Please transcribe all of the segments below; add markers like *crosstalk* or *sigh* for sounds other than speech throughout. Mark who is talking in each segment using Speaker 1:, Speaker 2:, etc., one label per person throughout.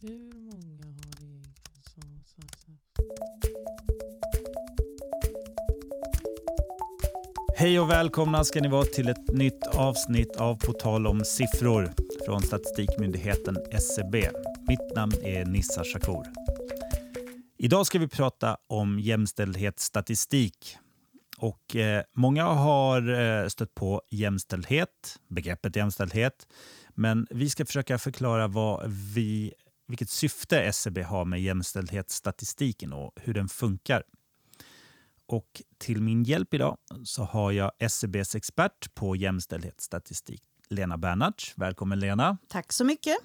Speaker 1: Hur många har egentligen som så.
Speaker 2: Hej och välkomna ska ni vara till ett nytt avsnitt av På tal om siffror från statistikmyndigheten SCB. Mitt namn är Nissa Shakur. Idag ska vi prata om jämställdhetsstatistik. Och, eh, många har eh, stött på jämställdhet, begreppet jämställdhet. Men vi ska försöka förklara vad vi, vilket syfte SCB har med jämställdhetsstatistiken och hur den funkar. Och till min hjälp idag så har jag SCBs expert på jämställdhetsstatistik, Lena Bernhards. Välkommen Lena.
Speaker 3: Tack så mycket.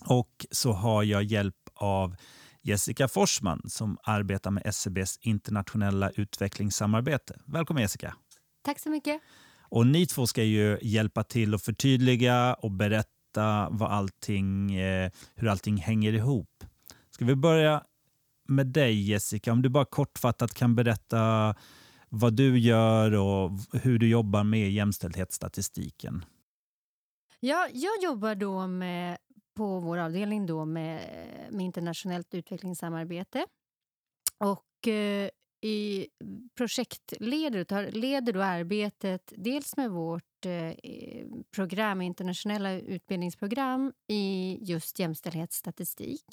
Speaker 2: Och så har jag hjälp av Jessica Forsman som arbetar med SCBs internationella utvecklingssamarbete. Välkommen Jessica.
Speaker 4: Tack så mycket.
Speaker 2: Och ni två ska ju hjälpa till att förtydliga och berätta vad allting, eh, hur allting hänger ihop. Ska vi börja med dig Jessica? Om du bara kortfattat kan berätta vad du gör och hur du jobbar med jämställdhetsstatistiken.
Speaker 4: Ja, jag jobbar då med, på vår avdelning då med, med internationellt utvecklingssamarbete. Och eh, i projektleder tar, leder då arbetet dels med vårt eh, program, internationella utbildningsprogram i just jämställdhetsstatistik.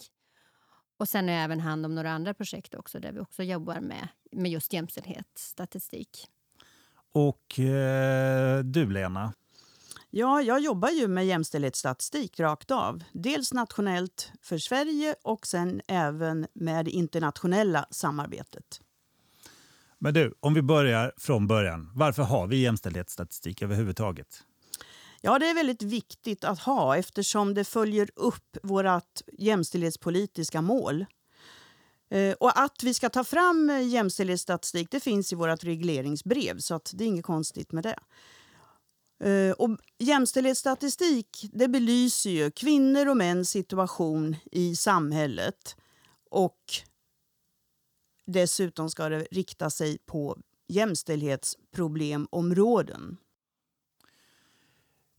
Speaker 4: Och sen har jag även hand om några andra projekt också där vi också jobbar med, med just jämställdhetsstatistik.
Speaker 2: Och eh, du Lena?
Speaker 3: Ja, jag jobbar ju med jämställdhetsstatistik rakt av. Dels nationellt för Sverige och sen även med det internationella samarbetet.
Speaker 2: Men du, om vi börjar från början. Varför har vi jämställdhetsstatistik överhuvudtaget?
Speaker 3: Ja, det är väldigt viktigt att ha eftersom det följer upp vårt jämställdhetspolitiska mål. Eh, och att vi ska ta fram jämställdhetsstatistik det finns i vårt regleringsbrev så att det är inget konstigt med det. Eh, och jämställdhetsstatistik det belyser ju kvinnor och mäns situation i samhället. Och dessutom ska det rikta sig på jämställdhetsproblemområden.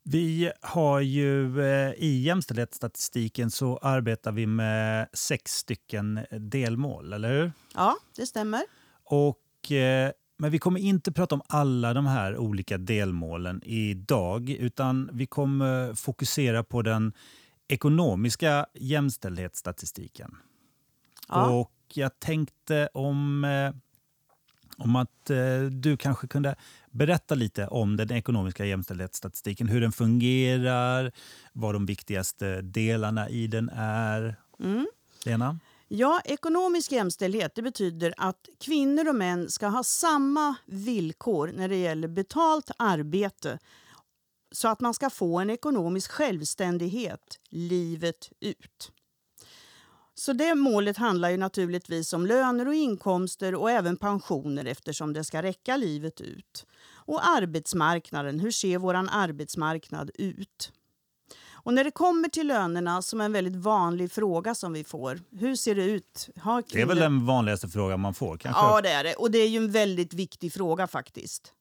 Speaker 2: Vi har ju eh, i jämställdhetsstatistiken så arbetar vi med sex stycken delmål, eller hur?
Speaker 3: Ja, det stämmer.
Speaker 2: Och, eh, men vi kommer inte prata om alla de här olika delmålen idag, utan vi kommer fokusera på den ekonomiska jämställdhetsstatistiken.
Speaker 3: Ja.
Speaker 2: Och jag tänkte om eh, om att eh, du kanske kunde berätta lite om den ekonomiska jämställdhetsstatistiken. Hur den fungerar, vad de viktigaste delarna i den är.
Speaker 3: Mm.
Speaker 2: Lena?
Speaker 3: Ja, ekonomisk jämställdhet det betyder att kvinnor och män ska ha samma villkor när det gäller betalt arbete så att man ska få en ekonomisk självständighet livet ut. Så det målet handlar ju naturligtvis om löner och inkomster och även pensioner eftersom det ska räcka livet ut. Och arbetsmarknaden, hur ser vår arbetsmarknad ut? Och när det kommer till lönerna, som är en väldigt vanlig fråga som vi får. Hur ser det ut? Har
Speaker 2: Det är väl den vanligaste frågan man får? kanske?
Speaker 3: Ja, det är det. Och det är ju en väldigt viktig fråga faktiskt.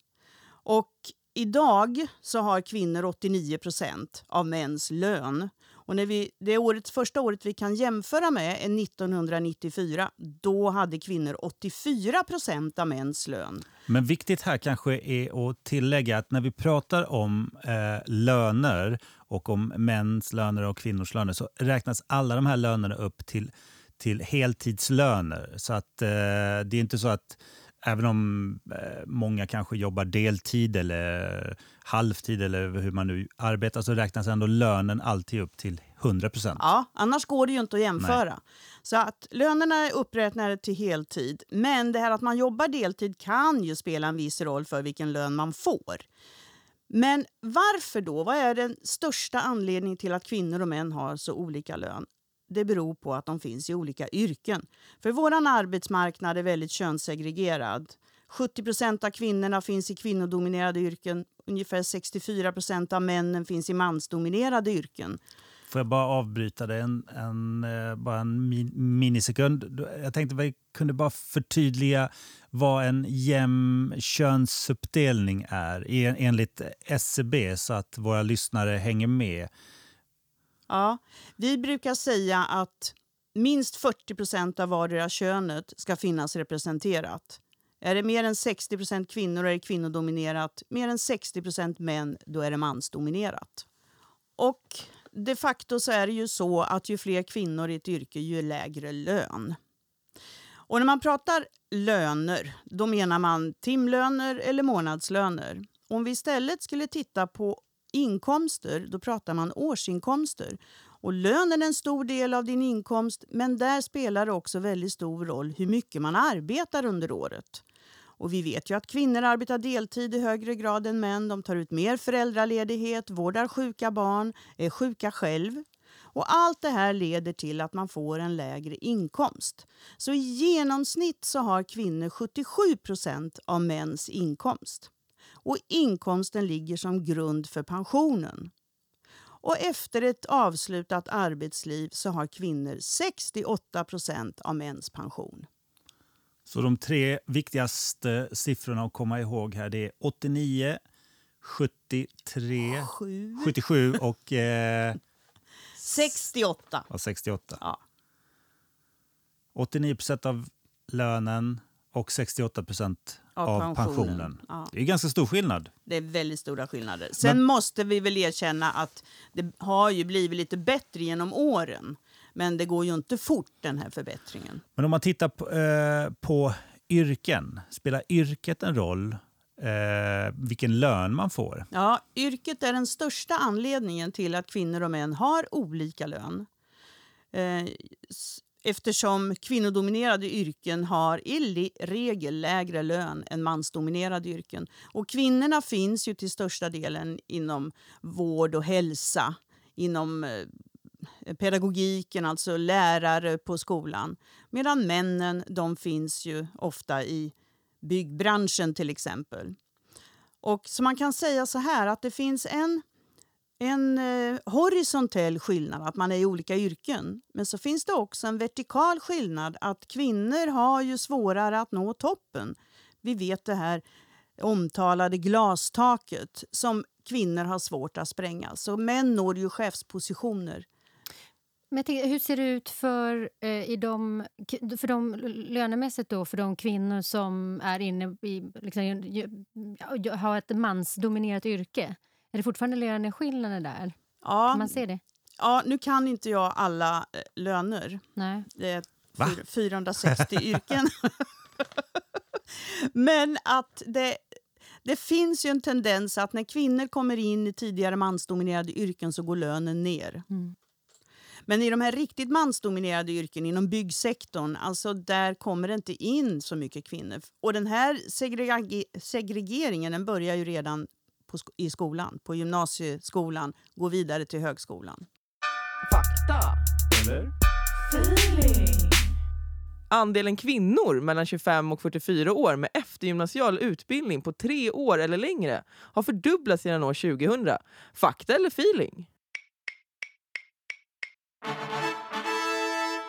Speaker 3: Och idag så har kvinnor 89 procent av mäns lön. Och när vi, det året, första året vi kan jämföra med är 1994. Då hade kvinnor 84 procent av mäns lön.
Speaker 2: Men viktigt här kanske är att tillägga att när vi pratar om eh, löner och om mäns löner och kvinnors löner så räknas alla de här lönerna upp till, till heltidslöner. Så att eh, det är inte så att även om eh, många kanske jobbar deltid eller halvtid eller hur man nu arbetar så räknas ändå lönen alltid upp till 100 procent.
Speaker 3: Ja, annars går det ju inte att jämföra. Så att lönerna är uppräknade till heltid. Men det här att man jobbar deltid kan ju spela en viss roll för vilken lön man får. Men varför då? Vad är den största anledningen till att kvinnor och män har så olika lön? Det beror på att de finns i olika yrken. För vår arbetsmarknad är väldigt könssegregerad. 70 procent av kvinnorna finns i kvinnodominerade yrken. Ungefär 64 procent av männen finns i mansdominerade yrken.
Speaker 2: Får jag bara avbryta dig en, en, eh, bara en minisekund? Jag tänkte att vi kunde bara förtydliga vad en jämn könsuppdelning är enligt SCB så att våra lyssnare hänger med.
Speaker 3: Ja, vi brukar säga att minst 40 procent av vardera könet ska finnas representerat. Är det mer än 60 procent kvinnor är det kvinnodominerat. Mer än 60 procent män, då är det mansdominerat. Och de facto så är det ju så att ju fler kvinnor i ett yrke, ju lägre lön. Och när man pratar löner, då menar man timlöner eller månadslöner. Om vi istället skulle titta på inkomster, då pratar man årsinkomster. Och lönen är en stor del av din inkomst, men där spelar det också väldigt stor roll hur mycket man arbetar under året. Och vi vet ju att kvinnor arbetar deltid i högre grad än män. De tar ut mer föräldraledighet, vårdar sjuka barn, är sjuka själv. Och allt det här leder till att man får en lägre inkomst. Så i genomsnitt så har kvinnor 77 procent av mäns inkomst. Och inkomsten ligger som grund för pensionen. Och efter ett avslutat arbetsliv så har kvinnor 68 procent av mäns pension.
Speaker 2: Så de tre viktigaste siffrorna att komma ihåg här det är 89, 73,
Speaker 3: Sju.
Speaker 2: 77 och, eh,
Speaker 3: 68.
Speaker 2: och 68.
Speaker 3: Ja.
Speaker 2: 89 procent av lönen och 68 procent
Speaker 3: Av
Speaker 2: av,
Speaker 3: pensionen.
Speaker 2: pensionen.
Speaker 3: Ja.
Speaker 2: Det är ganska stor skillnad.
Speaker 3: Det är väldigt stora skillnader. Sen måste vi väl erkänna att det har ju blivit lite bättre genom åren. Men det går ju inte fort den här förbättringen.
Speaker 2: Men om man tittar på, eh, på yrken, spelar yrket en roll? Eh, vilken lön man får?
Speaker 3: Ja, yrket är den största anledningen till att kvinnor och män har olika lön. Eh, Eftersom kvinnodominerade yrken har i regel lägre lön än mansdominerade yrken. Och kvinnorna finns ju till största delen inom vård och hälsa, inom eh, pedagogiken, alltså lärare på skolan. Medan männen de finns ju ofta i byggbranschen till exempel. Och så man kan säga så här att det finns en, en eh, horisontell skillnad, att man är i olika yrken. Men så finns det också en vertikal skillnad, att kvinnor har ju svårare att nå toppen. Vi vet det här omtalade glastaket som kvinnor har svårt att spränga. Så män når ju chefspositioner.
Speaker 4: Men jag hur ser det ut för, eh, i de, för de lönemässigt då, för de kvinnor som är inne i, liksom, ju- ju- har ett mansdominerat yrke? Är det fortfarande löneskillnader där?
Speaker 3: Ja,
Speaker 4: Kan man se det?
Speaker 3: ja, nu kan inte jag alla eh, löner.
Speaker 4: Nej.
Speaker 3: Det är
Speaker 2: Va?
Speaker 3: fyr- 460 yrken. *laughs* Men att det, det finns ju en tendens att när kvinnor kommer in i tidigare mansdominerade yrken så går lönen ner.
Speaker 4: Mm.
Speaker 3: Men i de här riktigt mansdominerade yrken, inom byggsektorn, alltså där kommer det inte in så mycket kvinnor. Och den här segrege- segregeringen den börjar ju redan på sk- i skolan, på gymnasieskolan, går vidare till högskolan.
Speaker 5: Fakta. Feeling. Andelen kvinnor mellan 25 och 44 år med eftergymnasial utbildning på tre år eller längre har fördubblats sedan år 2000. Fakta eller feeling?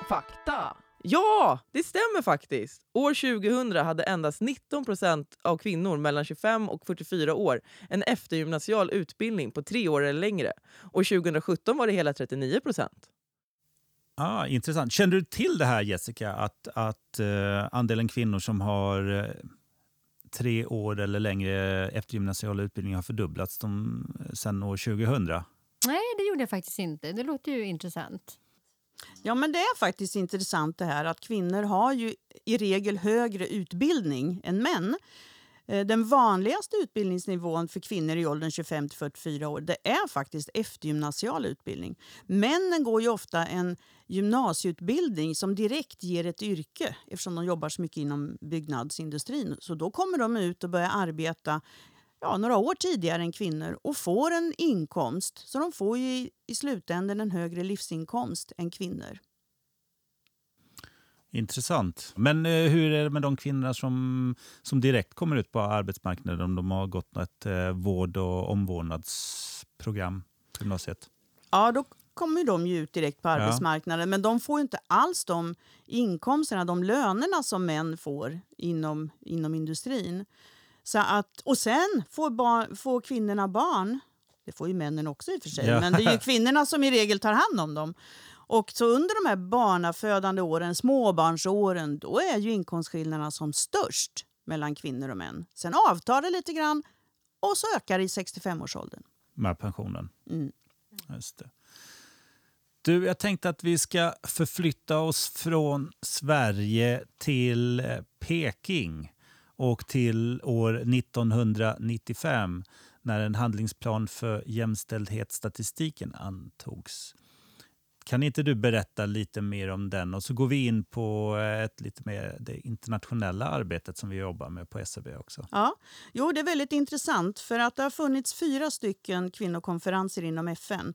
Speaker 5: Fakta. Ja, det stämmer faktiskt. År 2000 hade endast 19 procent av kvinnor mellan 25 och 44 år en eftergymnasial utbildning på tre år eller längre. År 2017 var det hela 39 procent.
Speaker 2: Ah, intressant. Kände du till det här Jessica, att, att eh, andelen kvinnor som har eh, tre år eller längre eftergymnasial utbildning har fördubblats de, sen år 2000?
Speaker 4: Nej, det gjorde jag faktiskt inte. Det låter ju intressant.
Speaker 3: Ja, men det är faktiskt intressant det här att kvinnor har ju i regel högre utbildning än män. Eh, den vanligaste utbildningsnivån för kvinnor i åldern 25 till 44 år det är faktiskt eftergymnasial utbildning. Männen går ju ofta en gymnasieutbildning som direkt ger ett yrke eftersom de jobbar så mycket inom byggnadsindustrin. Så då kommer de ut och börjar arbeta ja, några år tidigare än kvinnor och får en inkomst. Så de får ju i, i slutändan en högre livsinkomst än kvinnor.
Speaker 2: Intressant. Men eh, hur är det med de kvinnor som, som direkt kommer ut på arbetsmarknaden om de har gått ett eh, vård och omvårdnadsprogram på gymnasiet?
Speaker 3: Ja, då kommer de ju ut direkt på arbetsmarknaden. Men de får ju inte alls de inkomsterna, de lönerna som män får inom, inom industrin. Så att, och sen får, barn, får kvinnorna barn. Det får ju männen också i och för sig.
Speaker 2: Ja.
Speaker 3: Men det är ju *laughs* kvinnorna som i regel tar hand om dem. Och så under de här barnafödande åren, småbarnsåren, då är ju inkomstskillnaderna som störst mellan kvinnor och män. Sen avtar det lite grann och så ökar det i 65-årsåldern.
Speaker 2: Med pensionen.
Speaker 3: Mm.
Speaker 2: Just det. Du, jag tänkte att vi ska förflytta oss från Sverige till eh, Peking och till år 1995 när en handlingsplan för jämställdhetsstatistiken antogs. Kan inte du berätta lite mer om den? Och så går vi in på eh, ett lite mer det internationella arbetet som vi jobbar med på SCB också.
Speaker 3: Ja, jo, det är väldigt intressant för att det har funnits fyra stycken kvinnokonferenser inom FN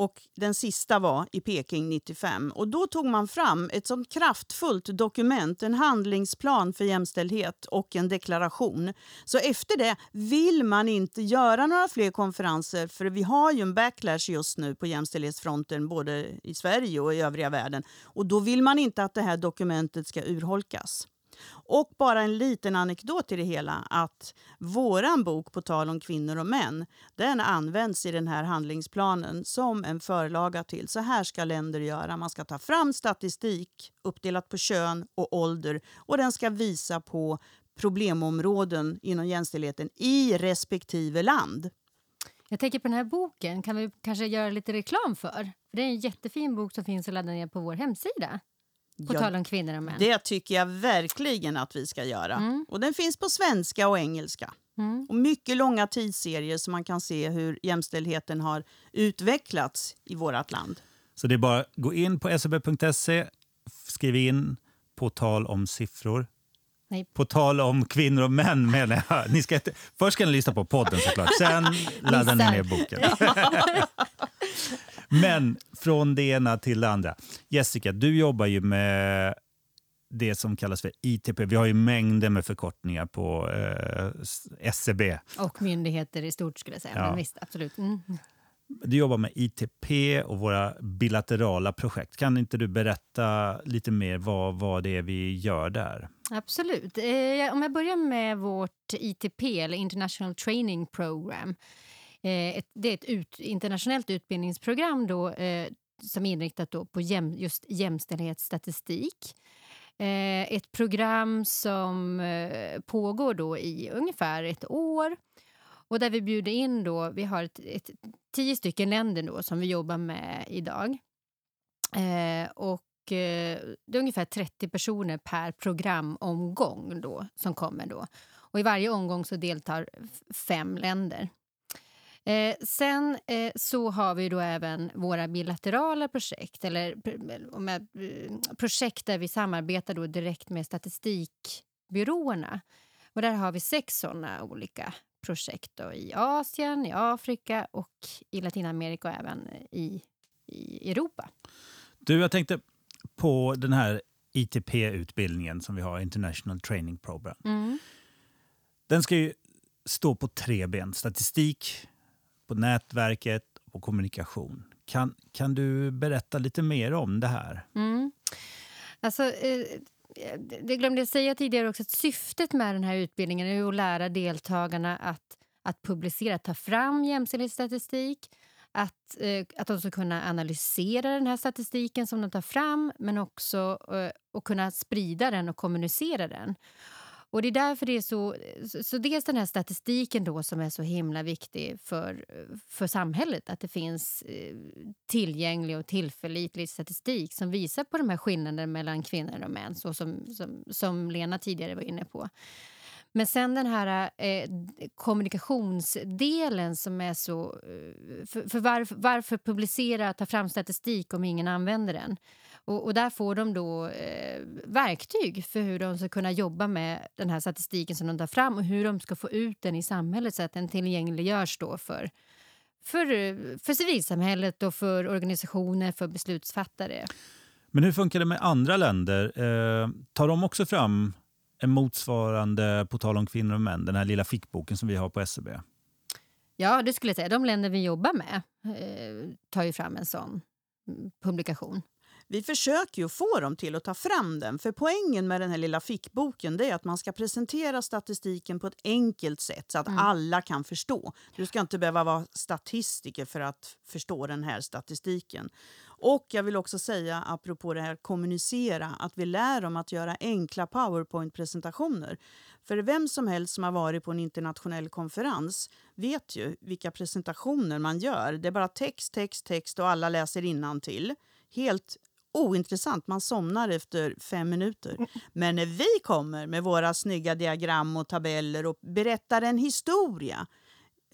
Speaker 3: och den sista var i Peking 95. Och då tog man fram ett sånt kraftfullt dokument, en handlingsplan för jämställdhet och en deklaration. Så efter det vill man inte göra några fler konferenser för vi har ju en backlash just nu på jämställdhetsfronten både i Sverige och i övriga världen. Och då vill man inte att det här dokumentet ska urholkas. Och bara en liten anekdot i det hela att våran bok På tal om kvinnor och män den används i den här handlingsplanen som en förlaga till. Så här ska länder göra. Man ska ta fram statistik uppdelat på kön och ålder och den ska visa på problemområden inom jämställdheten i respektive land.
Speaker 4: Jag tänker på den här boken, kan vi kanske göra lite reklam för? Det är en jättefin bok som finns att ladda ner på vår hemsida. På
Speaker 3: Ja,
Speaker 4: tal om kvinnor och män.
Speaker 3: Det tycker jag verkligen att vi ska göra.
Speaker 4: Mm.
Speaker 3: Och Den finns på svenska och engelska.
Speaker 4: Mm.
Speaker 3: Och mycket långa tidsserier så man kan se hur jämställdheten har utvecklats i vårt land.
Speaker 2: Så det är bara att gå in på seb.se, skriv in på tal om siffror.
Speaker 4: Nej.
Speaker 2: På tal om kvinnor och män menar jag. *laughs* Ni ska, inte- först ska ni lyssna på podden såklart, sen *laughs* laddar ni ner boken. *laughs* Men från det ena till det andra. Jessica, du jobbar ju med det som kallas för ITP. Vi har ju mängder med förkortningar på eh, SCB.
Speaker 4: Och myndigheter i stort skulle jag säga.
Speaker 2: Ja.
Speaker 4: Men visst, absolut. Mm.
Speaker 2: Du jobbar med ITP och våra bilaterala projekt. Kan inte du berätta lite mer vad, vad det är vi gör där?
Speaker 4: Absolut. Eh, om jag börjar med vårt ITP, eller International Training Program. Eh, ett, det är ett ut, internationellt utbildningsprogram då, eh, som är inriktat då på jäm, just jämställdhetsstatistik. Eh, ett program som eh, pågår då i ungefär ett år. Och där vi bjuder in då, vi har ett, ett, tio stycken länder då som vi jobbar med idag. Eh, och eh, det är ungefär 30 personer per programomgång då, som kommer. Då. Och I varje omgång så deltar fem länder. Eh, sen eh, så har vi då även våra bilaterala projekt eller jag, eh, projekt där vi samarbetar då direkt med statistikbyråerna. Och där har vi sex såna olika projekt då, i Asien, i Afrika och i Latinamerika och även i, i Europa.
Speaker 2: Du, jag tänkte på den här ITP-utbildningen som vi har, International Training Program.
Speaker 4: Mm.
Speaker 2: Den ska ju stå på tre ben. Statistik, på nätverket och kommunikation. Kan, kan du berätta lite mer om det här?
Speaker 4: Mm. Alltså, eh, det glömde jag säga tidigare också att syftet med den här utbildningen är att lära deltagarna att, att publicera, ta fram jämställdhetsstatistik, att, eh, att de ska kunna analysera den här statistiken som de tar fram men också eh, att kunna sprida den och kommunicera den. Och det är därför det är så... Så, dels den här statistiken då som är så himla viktig för, för samhället. Att det finns eh, tillgänglig och tillförlitlig statistik som visar på de här skillnaderna mellan kvinnor och män, så som, som, som Lena tidigare var inne på. Men sen den här eh, kommunikationsdelen som är så... Eh, för för varför, varför publicera, ta fram statistik om ingen använder den? Och, och där får de då eh, verktyg för hur de ska kunna jobba med den här statistiken som de tar fram och hur de ska få ut den i samhället så att den tillgängliggörs då för, för, för civilsamhället och för organisationer, för beslutsfattare.
Speaker 2: Men hur funkar det med andra länder? Eh, tar de också fram en motsvarande På tal om kvinnor och män, den här lilla fickboken som vi har på SCB?
Speaker 4: Ja, det skulle jag säga. De länder vi jobbar med eh, tar ju fram en sån publikation.
Speaker 3: Vi försöker ju få dem till att ta fram den. För poängen med den här lilla fickboken det är att man ska presentera statistiken på ett enkelt sätt så att alla kan förstå. Du ska inte behöva vara statistiker för att förstå den här statistiken. Och jag vill också säga, apropå det här kommunicera, att vi lär dem att göra enkla powerpoint-presentationer. För vem som helst som har varit på en internationell konferens vet ju vilka presentationer man gör. Det är bara text, text, text och alla läser till. Helt ointressant. Man somnar efter fem minuter. Men när vi kommer med våra snygga diagram och tabeller och berättar en historia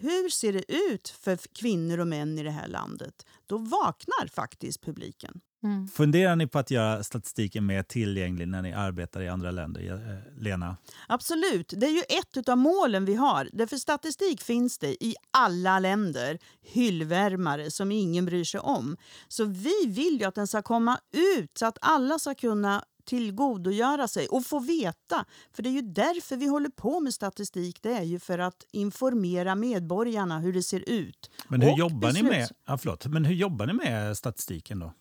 Speaker 3: hur ser det ut för kvinnor och män i det här landet? Då vaknar faktiskt publiken.
Speaker 2: Mm. Funderar ni på att göra statistiken mer tillgänglig när ni arbetar i andra länder, eh, Lena?
Speaker 3: Absolut. Det är ju ett av målen vi har. Därför statistik finns det i alla länder. Hyllvärmare som ingen bryr sig om. Så vi vill ju att den ska komma ut så att alla ska kunna tillgodogöra sig och få veta. För det är ju därför vi håller på med statistik. Det är ju för att informera medborgarna hur det ser ut.
Speaker 2: Men hur, jobbar, ni med, ja, förlåt, men hur jobbar ni med statistiken då?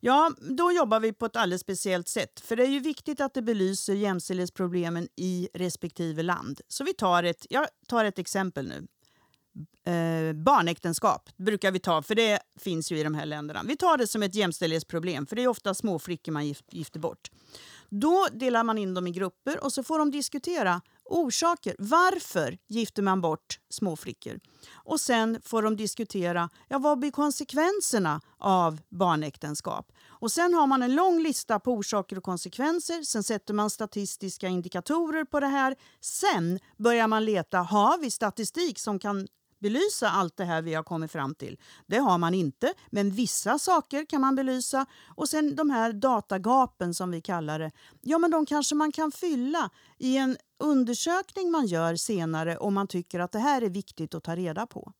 Speaker 3: Ja, då jobbar vi på ett alldeles speciellt sätt. För det är ju viktigt att det belyser jämställdhetsproblemen i respektive land. Så vi tar ett, jag tar ett exempel nu. Eh, barnäktenskap brukar vi ta, för det finns ju i de här länderna. Vi tar det som ett jämställdhetsproblem, för det är ofta små flickor man gifter bort. Då delar man in dem i grupper och så får de diskutera orsaker. Varför gifter man bort småflickor? Och sen får de diskutera ja, vad blir konsekvenserna av barnäktenskap. Och sen har man en lång lista på orsaker och konsekvenser. Sen sätter man statistiska indikatorer på det här. Sen börjar man leta, har vi statistik som kan belysa allt det här vi har kommit fram till. Det har man inte, men vissa saker kan man belysa. Och sen de här datagapen som vi kallar det, ja men de kanske man kan fylla i en undersökning man gör senare om man tycker att det här är viktigt att ta reda på.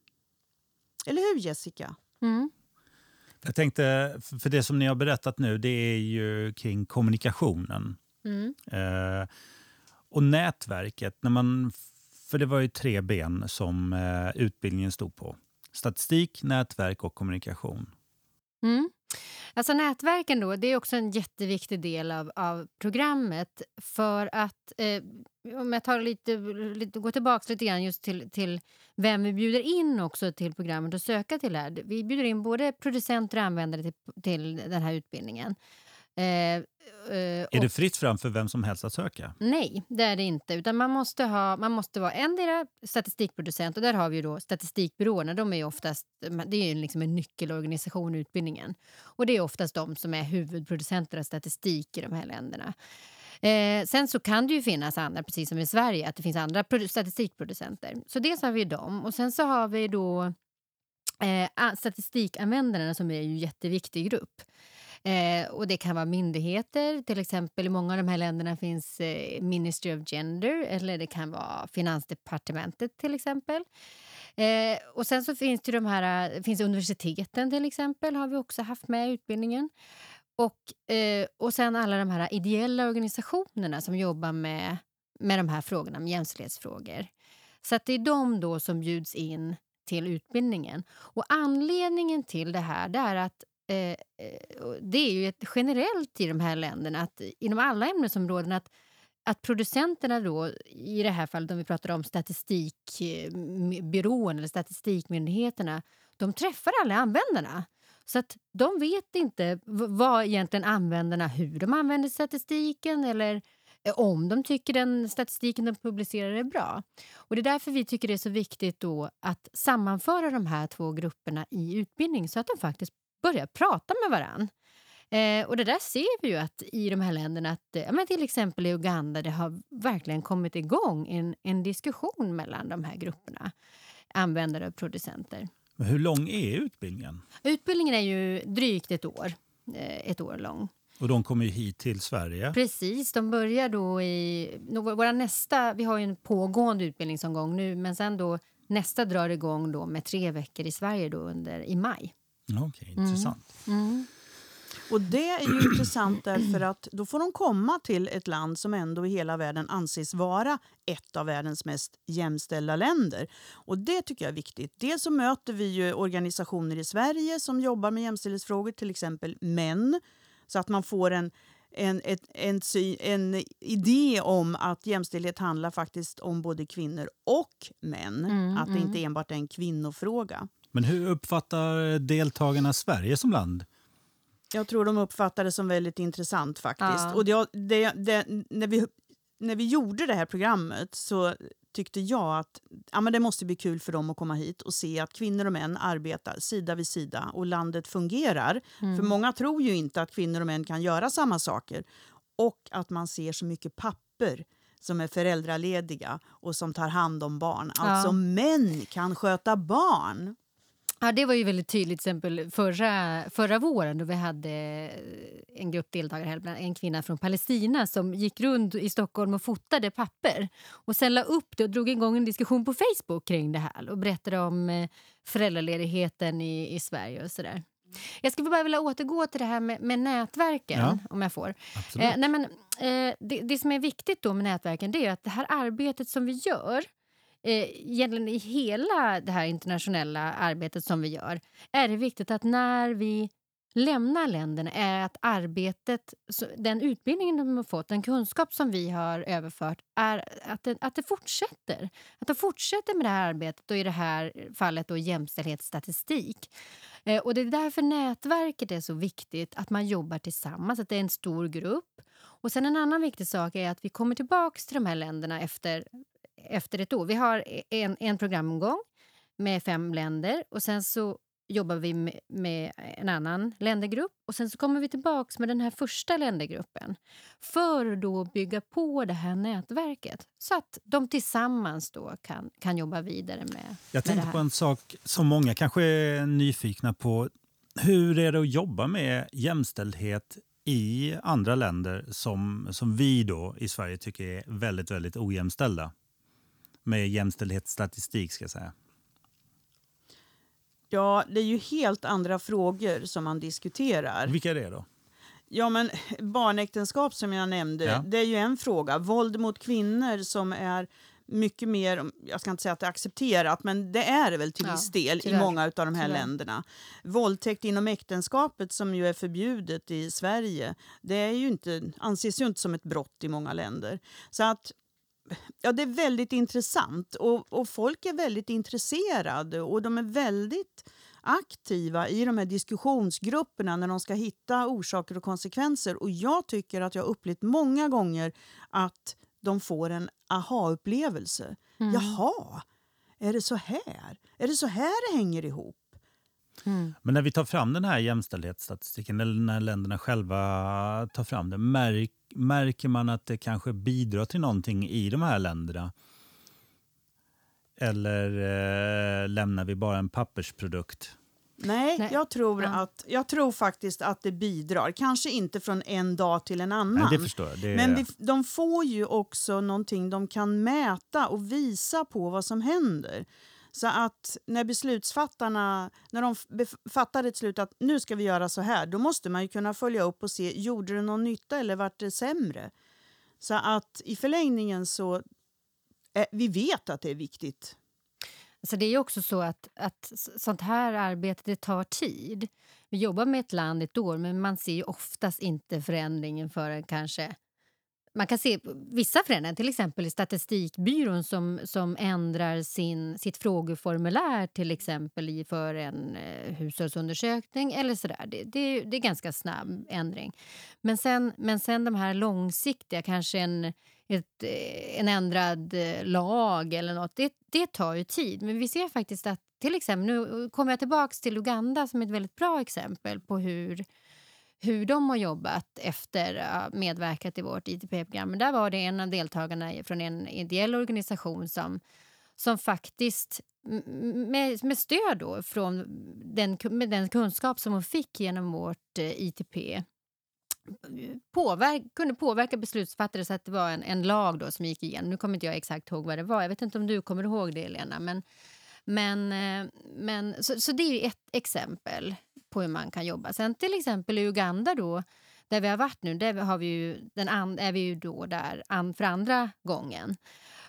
Speaker 3: Eller hur Jessica? Mm.
Speaker 2: Jag tänkte, för det som ni har berättat nu det är ju kring kommunikationen. Mm. Eh, och nätverket, när man för det var ju tre ben som eh, utbildningen stod på. Statistik, nätverk och kommunikation.
Speaker 4: Mm. Alltså nätverken då, det är också en jätteviktig del av, av programmet. För att, eh, om jag tar lite, lite, går tillbaka lite grann just till, till vem vi bjuder in också till programmet och söka till här. Vi bjuder in både producenter och användare till, till den här utbildningen.
Speaker 2: Eh, är det fritt fram för vem som helst att söka?
Speaker 4: Nej, det är det inte. Utan man måste, ha, man måste vara endera statistikproducent och där har vi då statistikbyråerna. De är oftast, det är liksom en nyckelorganisation i utbildningen. Och det är oftast de som är huvudproducenter av statistik i de här länderna. Eh, sen så kan det ju finnas andra, precis som i Sverige, att det finns andra statistikproducenter. Så dels har vi dem och sen så har vi då eh, statistikanvändarna som är en jätteviktig grupp. Eh, och Det kan vara myndigheter. till exempel I många av de här länderna finns eh, Ministry of Gender eller det kan vara Finansdepartementet. till exempel. Eh, och Sen så finns det de här, eh, finns universiteten till exempel har vi också haft med i utbildningen. Och, eh, och sen alla de här ideella organisationerna som jobbar med, med de här frågorna, med jämställdhetsfrågor. Så att det är de då som bjuds in till utbildningen. Och Anledningen till det här det är att Eh, eh det är ju ett generellt i de här länderna, att inom alla ämnesområden att, att producenterna då, i det här fallet om vi pratar om statistikbyrån eh, eller statistikmyndigheterna, de träffar alla användarna. Så att de vet inte vad egentligen användarna, hur de använder statistiken eller eh, om de tycker den statistiken de publicerar är bra. Och Det är därför vi tycker det är så viktigt då att sammanföra de här två grupperna i utbildning så att de faktiskt börja prata med varann. Eh, och det där ser vi ju att i de här länderna, att, ja, men till exempel i Uganda, det har verkligen kommit igång en, en diskussion mellan de här grupperna, användare och producenter.
Speaker 2: Men hur lång är utbildningen?
Speaker 4: Utbildningen är ju drygt ett år, eh, ett år lång.
Speaker 2: Och de kommer ju hit till Sverige?
Speaker 4: Precis, de börjar då i... Våra nästa, vi har ju en pågående utbildningsomgång nu, men sen då nästa drar igång då med tre veckor i Sverige då under, i maj.
Speaker 2: Okej, okay, intressant. Mm. Mm.
Speaker 3: Och det är ju *clears throat* intressant därför att då får de komma till ett land som ändå i hela världen anses vara ett av världens mest jämställda länder. Och det tycker jag är viktigt. Dels så möter vi ju organisationer i Sverige som jobbar med jämställdhetsfrågor, till exempel MÄN Så att man får en, en, ett, en, en idé om att jämställdhet handlar faktiskt om både kvinnor och män.
Speaker 4: Mm,
Speaker 3: att det
Speaker 4: mm.
Speaker 3: inte enbart är en kvinnofråga.
Speaker 2: Men hur uppfattar deltagarna Sverige som land?
Speaker 3: Jag tror de uppfattar det som väldigt intressant faktiskt.
Speaker 4: Ja.
Speaker 3: Och det, det, det, när, vi, när vi gjorde det här programmet så tyckte jag att ja, men det måste bli kul för dem att komma hit och se att kvinnor och män arbetar sida vid sida och landet fungerar.
Speaker 4: Mm.
Speaker 3: För många tror ju inte att kvinnor och män kan göra samma saker. Och att man ser så mycket papper som är föräldralediga och som tar hand om barn. Alltså män kan sköta barn.
Speaker 4: Ja, det var ju väldigt tydligt exempel förra, förra våren då vi hade en grupp deltagare, en kvinna från Palestina som gick runt i Stockholm och fotade papper och sen la upp det och drog igång en diskussion på Facebook kring det här och berättade om eh, föräldraledigheten i, i Sverige och sådär. Jag skulle bara vilja återgå till det här med, med nätverken,
Speaker 2: Ja.
Speaker 4: om jag får. Eh, nej men, eh, det, det som är viktigt då med nätverken det är att det här arbetet som vi gör eh, Eh, egentligen i hela det här internationella arbetet som vi gör är det viktigt att när vi lämnar länderna är att arbetet, den utbildningen de har fått, den kunskap som vi har överfört, är att det, att det fortsätter. Att de fortsätter med det här arbetet och i det här fallet då jämställdhetsstatistik. Eh, och det är därför nätverket är så viktigt, att man jobbar tillsammans, att det är en stor grupp. Och sen en annan viktig sak är att vi kommer tillbaks till de här länderna efter, efter ett år. Vi har en, en programomgång med fem länder och sen så jobbar vi med, med en annan ländergrupp och sen så kommer vi tillbaks med den här första ländergruppen för att då bygga på det här nätverket så att de tillsammans då kan, kan jobba vidare med,
Speaker 2: Jag tänkte på en sak som många kanske är nyfikna på. Hur är det att jobba med jämställdhet i andra länder som, som vi då i Sverige tycker är väldigt, väldigt ojämställda? Med jämställdhetsstatistik ska jag säga.
Speaker 3: Ja, det är ju helt andra frågor som man diskuterar.
Speaker 2: Vilka är det då?
Speaker 3: Ja, men barnäktenskap som jag nämnde,
Speaker 2: Ja.
Speaker 3: det är ju en fråga. Våld mot kvinnor som är mycket mer, jag ska inte säga att det är accepterat, men det är det väl till
Speaker 4: Ja,
Speaker 3: viss del i många av de här
Speaker 4: Tyvärr.
Speaker 3: länderna. Våldtäkt inom äktenskapet som ju är förbjudet i Sverige, det är ju inte, anses ju inte som ett brott i många länder. Så att Ja, det är väldigt intressant och, och folk är väldigt intresserade och de är väldigt aktiva i de här diskussionsgrupperna när de ska hitta orsaker och konsekvenser. Och jag tycker att jag har upplevt många gånger att de får en aha-upplevelse.
Speaker 4: Mm.
Speaker 3: Jaha, är det så här? Är det så här det hänger ihop?
Speaker 4: Mm.
Speaker 2: Men när vi tar fram den här jämställdhetsstatistiken eller när länderna själva tar fram den, märk, märker man att det kanske bidrar till någonting i de här länderna? Eller eh, lämnar vi bara en pappersprodukt?
Speaker 3: Nej,
Speaker 4: Nej.
Speaker 3: Jag, tror
Speaker 4: Ja.
Speaker 3: att, jag tror faktiskt att det bidrar. Kanske inte från en dag till en annan.
Speaker 2: Nej, det förstår jag. Det,
Speaker 3: Men vi, de får ju också någonting de kan mäta och visa på vad som händer. Så att när beslutsfattarna när de fattar ett beslut att nu ska vi göra så här, då måste man ju kunna följa upp och se, gjorde det någon nytta eller vart det sämre? Så att i förlängningen så, eh, vi vet att det är viktigt.
Speaker 4: Så det är ju också så att, att sånt här arbete det tar tid. Vi jobbar med ett land ett år men man ser ju oftast inte förändringen förrän kanske... Man kan se vissa förändringar, till exempel i Statistikbyrån som, som ändrar sin, sitt frågeformulär till exempel för en eh, hushållsundersökning eller sådär. Det, det, det är ganska snabb ändring. Men sen, men sen de här långsiktiga, kanske en, ett, eh, en ändrad eh, lag eller nåt det, det tar ju tid. Men vi ser faktiskt att till exempel, nu kommer jag tillbaka till Uganda som ett väldigt bra exempel på hur hur de har jobbat efter att ha medverkat i vårt ITP-program. Men Där var det en av deltagarna från en ideell organisation som, som faktiskt med, med stöd då från den, med den kunskap som hon fick genom vårt äh, ITP påverk, kunde påverka beslutsfattare så att det var en, en lag då som gick igenom. Nu kommer inte jag exakt ihåg vad det var. Jag vet inte om du kommer ihåg det, Lena. Men, men, äh, men, så, så det är ju ett exempel på hur man kan jobba. Sen till exempel i Uganda då, där vi har varit nu, där har vi ju, den an, är vi ju då där an, för andra gången.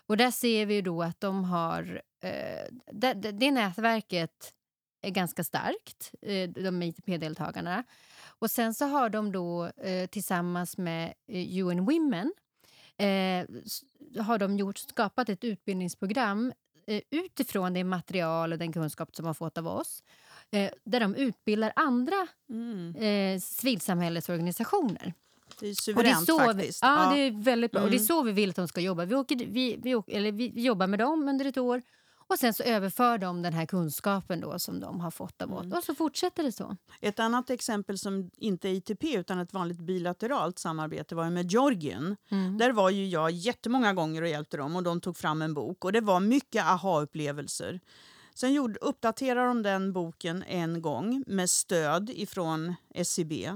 Speaker 4: Och där ser vi ju då att de har... Eh, det, det, det nätverket är ganska starkt, eh, de ITP-deltagarna. Och sen så har de då eh, tillsammans med eh, UN Women eh, har de gjort, skapat ett utbildningsprogram eh, utifrån det material och den kunskap som de har fått av oss eh, där de utbildar andra
Speaker 3: Mm.
Speaker 4: eh, civilsamhällesorganisationer.
Speaker 3: Det är
Speaker 4: Och det är
Speaker 3: suveränt faktiskt.
Speaker 4: Vi, ja, det är väldigt bra. Och det är
Speaker 3: Mm.
Speaker 4: så vi vill att de ska jobba. Vi, åker, vi, vi, åker, eller vi, jobbar med dem under ett år och sen så överför de den här kunskapen då som de har fått av oss.
Speaker 3: Mm.
Speaker 4: Och så fortsätter det så.
Speaker 3: Ett annat exempel som inte är ITP utan ett vanligt bilateralt samarbete var med Georgien.
Speaker 4: Mm.
Speaker 3: Där var ju jag jättemånga gånger och hjälpte dem och de tog fram en bok och det var mycket aha-upplevelser. Sen gjorde, uppdaterade de den boken en gång med stöd ifrån SCB.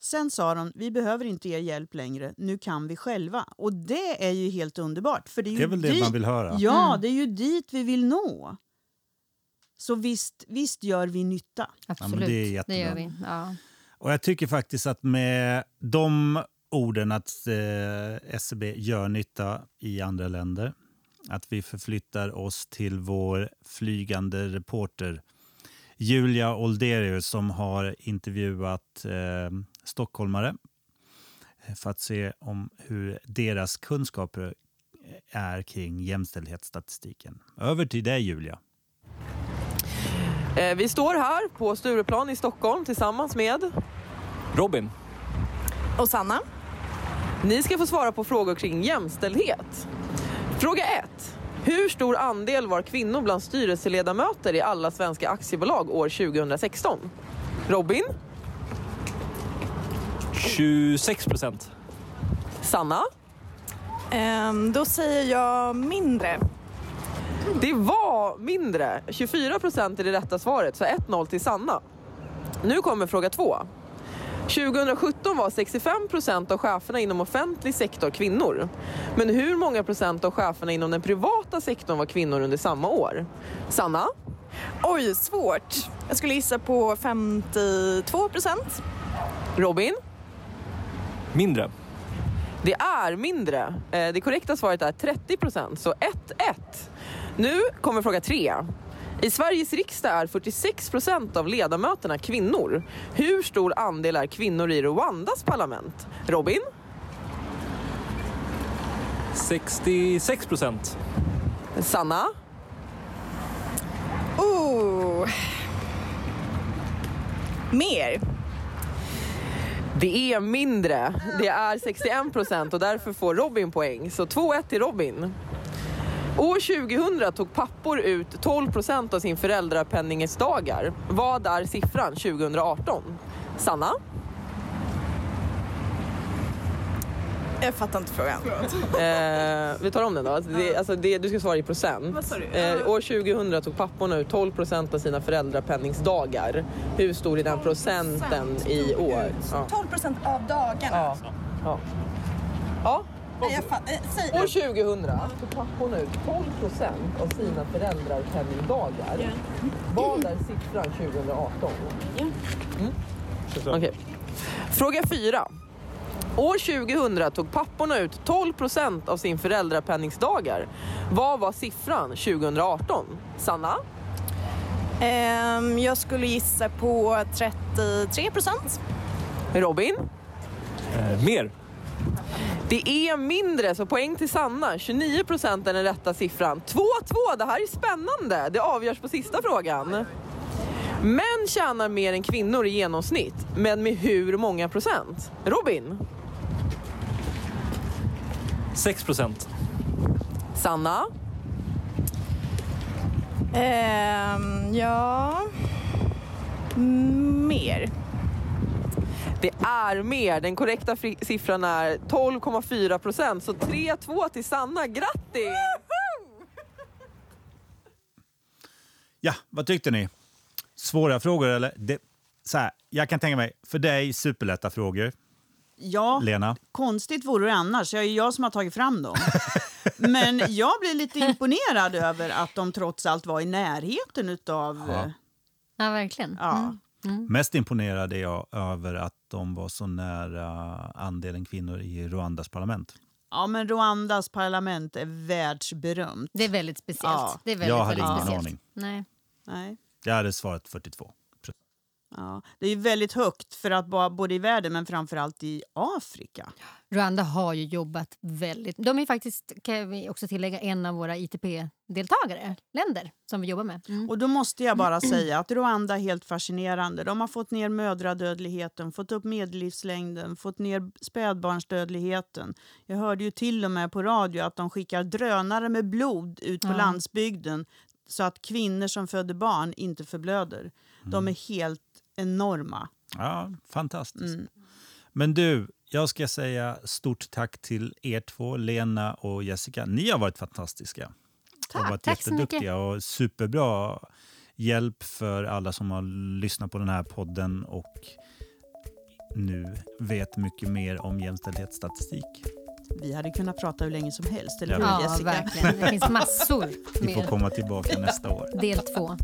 Speaker 3: Sen sa de, vi behöver inte er hjälp längre, nu kan vi själva. Och det är ju helt underbart. För det är, ju
Speaker 2: Det är väl det
Speaker 3: dit,
Speaker 2: man vill höra.
Speaker 3: Ja,
Speaker 4: Mm.
Speaker 3: det är ju dit vi vill nå. Så visst, visst gör vi nytta.
Speaker 4: Absolut,
Speaker 2: det är jättebra.
Speaker 4: gör vi. Ja.
Speaker 2: Och jag tycker faktiskt att med de orden att eh, SCB gör nytta i andra länder, att vi förflyttar oss till vår flygande reporter Julia Olderius som har intervjuat eh, stockholmare eh, för att se om hur deras kunskaper är kring jämställdhetsstatistiken. Över till dig Julia.
Speaker 5: Eh, vi står här på Stureplan i Stockholm tillsammans med...
Speaker 6: Robin,
Speaker 7: Och Sanna?
Speaker 5: Ni ska få svara på frågor kring jämställdhet. Fråga 1. Hur stor andel var kvinnor bland styrelseledamöter i alla svenska aktiebolag år 2016? Robin?
Speaker 6: 26 procent.
Speaker 5: Sanna?
Speaker 7: Ehm, då säger jag mindre.
Speaker 5: Det var mindre. 24 procent är det rätta svaret, så 1-0 till Sanna. Nu kommer fråga 2. 2017 var 65 procent av cheferna inom offentlig sektor kvinnor. Men hur många procent av cheferna inom den privata sektorn var kvinnor under samma år? Sanna?
Speaker 7: Oj, svårt. Jag skulle gissa på 52 procent.
Speaker 5: Robin?
Speaker 6: Mindre.
Speaker 5: Det är mindre. Eh, Det korrekta svaret är 30 procent, så 1-1. Nu kommer fråga 3. I Sveriges riksdag är 46 procent av ledamöterna kvinnor. Hur stor andel är kvinnor i Rwandas parlament? Robin?
Speaker 6: 66 procent.
Speaker 5: Sanna?
Speaker 7: Oh. Mer.
Speaker 5: Det är mindre. Det är 61 procent och därför får Robin poäng. Så 2-1 till Robin. År 2000 tog pappor ut 12 procent av sin föräldrapenningesdagar. Vad är siffran 2018? Sanna?
Speaker 7: Jag fattar inte frågan.
Speaker 5: Eh, vi tar om den då. Alltså det, alltså det, du ska svara i procent. Eh, år 2000 tog papporna ut 12 procent av sina föräldrapenningsdagar. Hur stor är den procenten i år? Ja.
Speaker 7: 12 procent av dagarna.
Speaker 5: Ja. ja. ja.
Speaker 7: Nej, jag fatt, eh, säg.
Speaker 5: År 2000 tog papporna ut 12 procent av sina föräldrapenningdagar. Vad är siffran 2018? Mm. Okej. Fråga 4. År 2000 tog papporna ut 12 procent av sin föräldrapenningsdagar. Vad var siffran 2018? Sanna?
Speaker 7: Ehm, jag skulle gissa på 33 procent.
Speaker 5: Robin?
Speaker 6: Eh, mer.
Speaker 5: Det är mindre, så poäng till Sanna. 29 procent är den rätta siffran. 2-2, det här är spännande. Det avgörs på sista frågan. Män tjänar mer än kvinnor i genomsnitt, men med hur många procent? Robin?
Speaker 6: 6 procent.
Speaker 5: Sanna?
Speaker 7: Ehm, ja... Mer.
Speaker 5: Det är mer. Den korrekta siffran är 12,4 procent. Så 3-2 till Sanna. Grattis!
Speaker 2: Ja, vad tyckte ni? Svåra frågor eller? Det, så här, jag kan tänka mig, för dig superlätta frågor.
Speaker 3: Ja,
Speaker 2: Lena?
Speaker 3: konstigt vore det annars. Jag är ju jag som har tagit fram dem. *laughs* Men jag blev lite imponerad över att de trots allt var i närheten av...
Speaker 2: Ja.
Speaker 4: Ja, verkligen.
Speaker 3: Ja.
Speaker 4: Mm.
Speaker 2: Mest imponerad är jag över att de var så nära andelen kvinnor i Rwandas parlament.
Speaker 3: ja, men Rwandas parlament är världsberömt.
Speaker 4: Det är väldigt speciellt.
Speaker 3: Ja.
Speaker 4: Det är väldigt,
Speaker 2: Jag hade
Speaker 4: väldigt
Speaker 2: ingen
Speaker 4: speciellt.
Speaker 2: aning.
Speaker 4: Nej.
Speaker 3: Nej.
Speaker 2: Jag hade svarat 42.
Speaker 3: Ja, det är väldigt högt för att både i världen men framförallt i Afrika.
Speaker 4: Rwanda har ju jobbat väldigt... De är faktiskt, kan vi också tillägga, en av våra ITP-deltagare, länder som vi jobbar med.
Speaker 3: Och då måste jag bara säga att Rwanda är helt fascinerande. De har fått ner mödradödligheten, fått upp medellivslängden, fått ner spädbarnsdödligheten. Jag hörde ju till och med på radio att de skickar drönare med blod ut på
Speaker 4: Ja.
Speaker 3: landsbygden så att kvinnor som föder barn inte förblöder. De är helt enorma.
Speaker 2: Ja, fantastiskt.
Speaker 3: Mm.
Speaker 2: Men du, jag ska säga stort tack till er två, Lena och Jessica. Ni har varit fantastiska.
Speaker 4: Tack,
Speaker 2: har varit
Speaker 4: tack så mycket.
Speaker 2: jätteduktiga och superbra hjälp för alla som har lyssnat på den här podden och nu vet mycket mer om jämställdhetsstatistik.
Speaker 3: Vi hade kunnat prata hur länge som helst, eller hur
Speaker 4: Ja,
Speaker 3: Jessica?
Speaker 4: verkligen. Det finns massor
Speaker 2: Vi får komma tillbaka nästa år.
Speaker 4: Del två.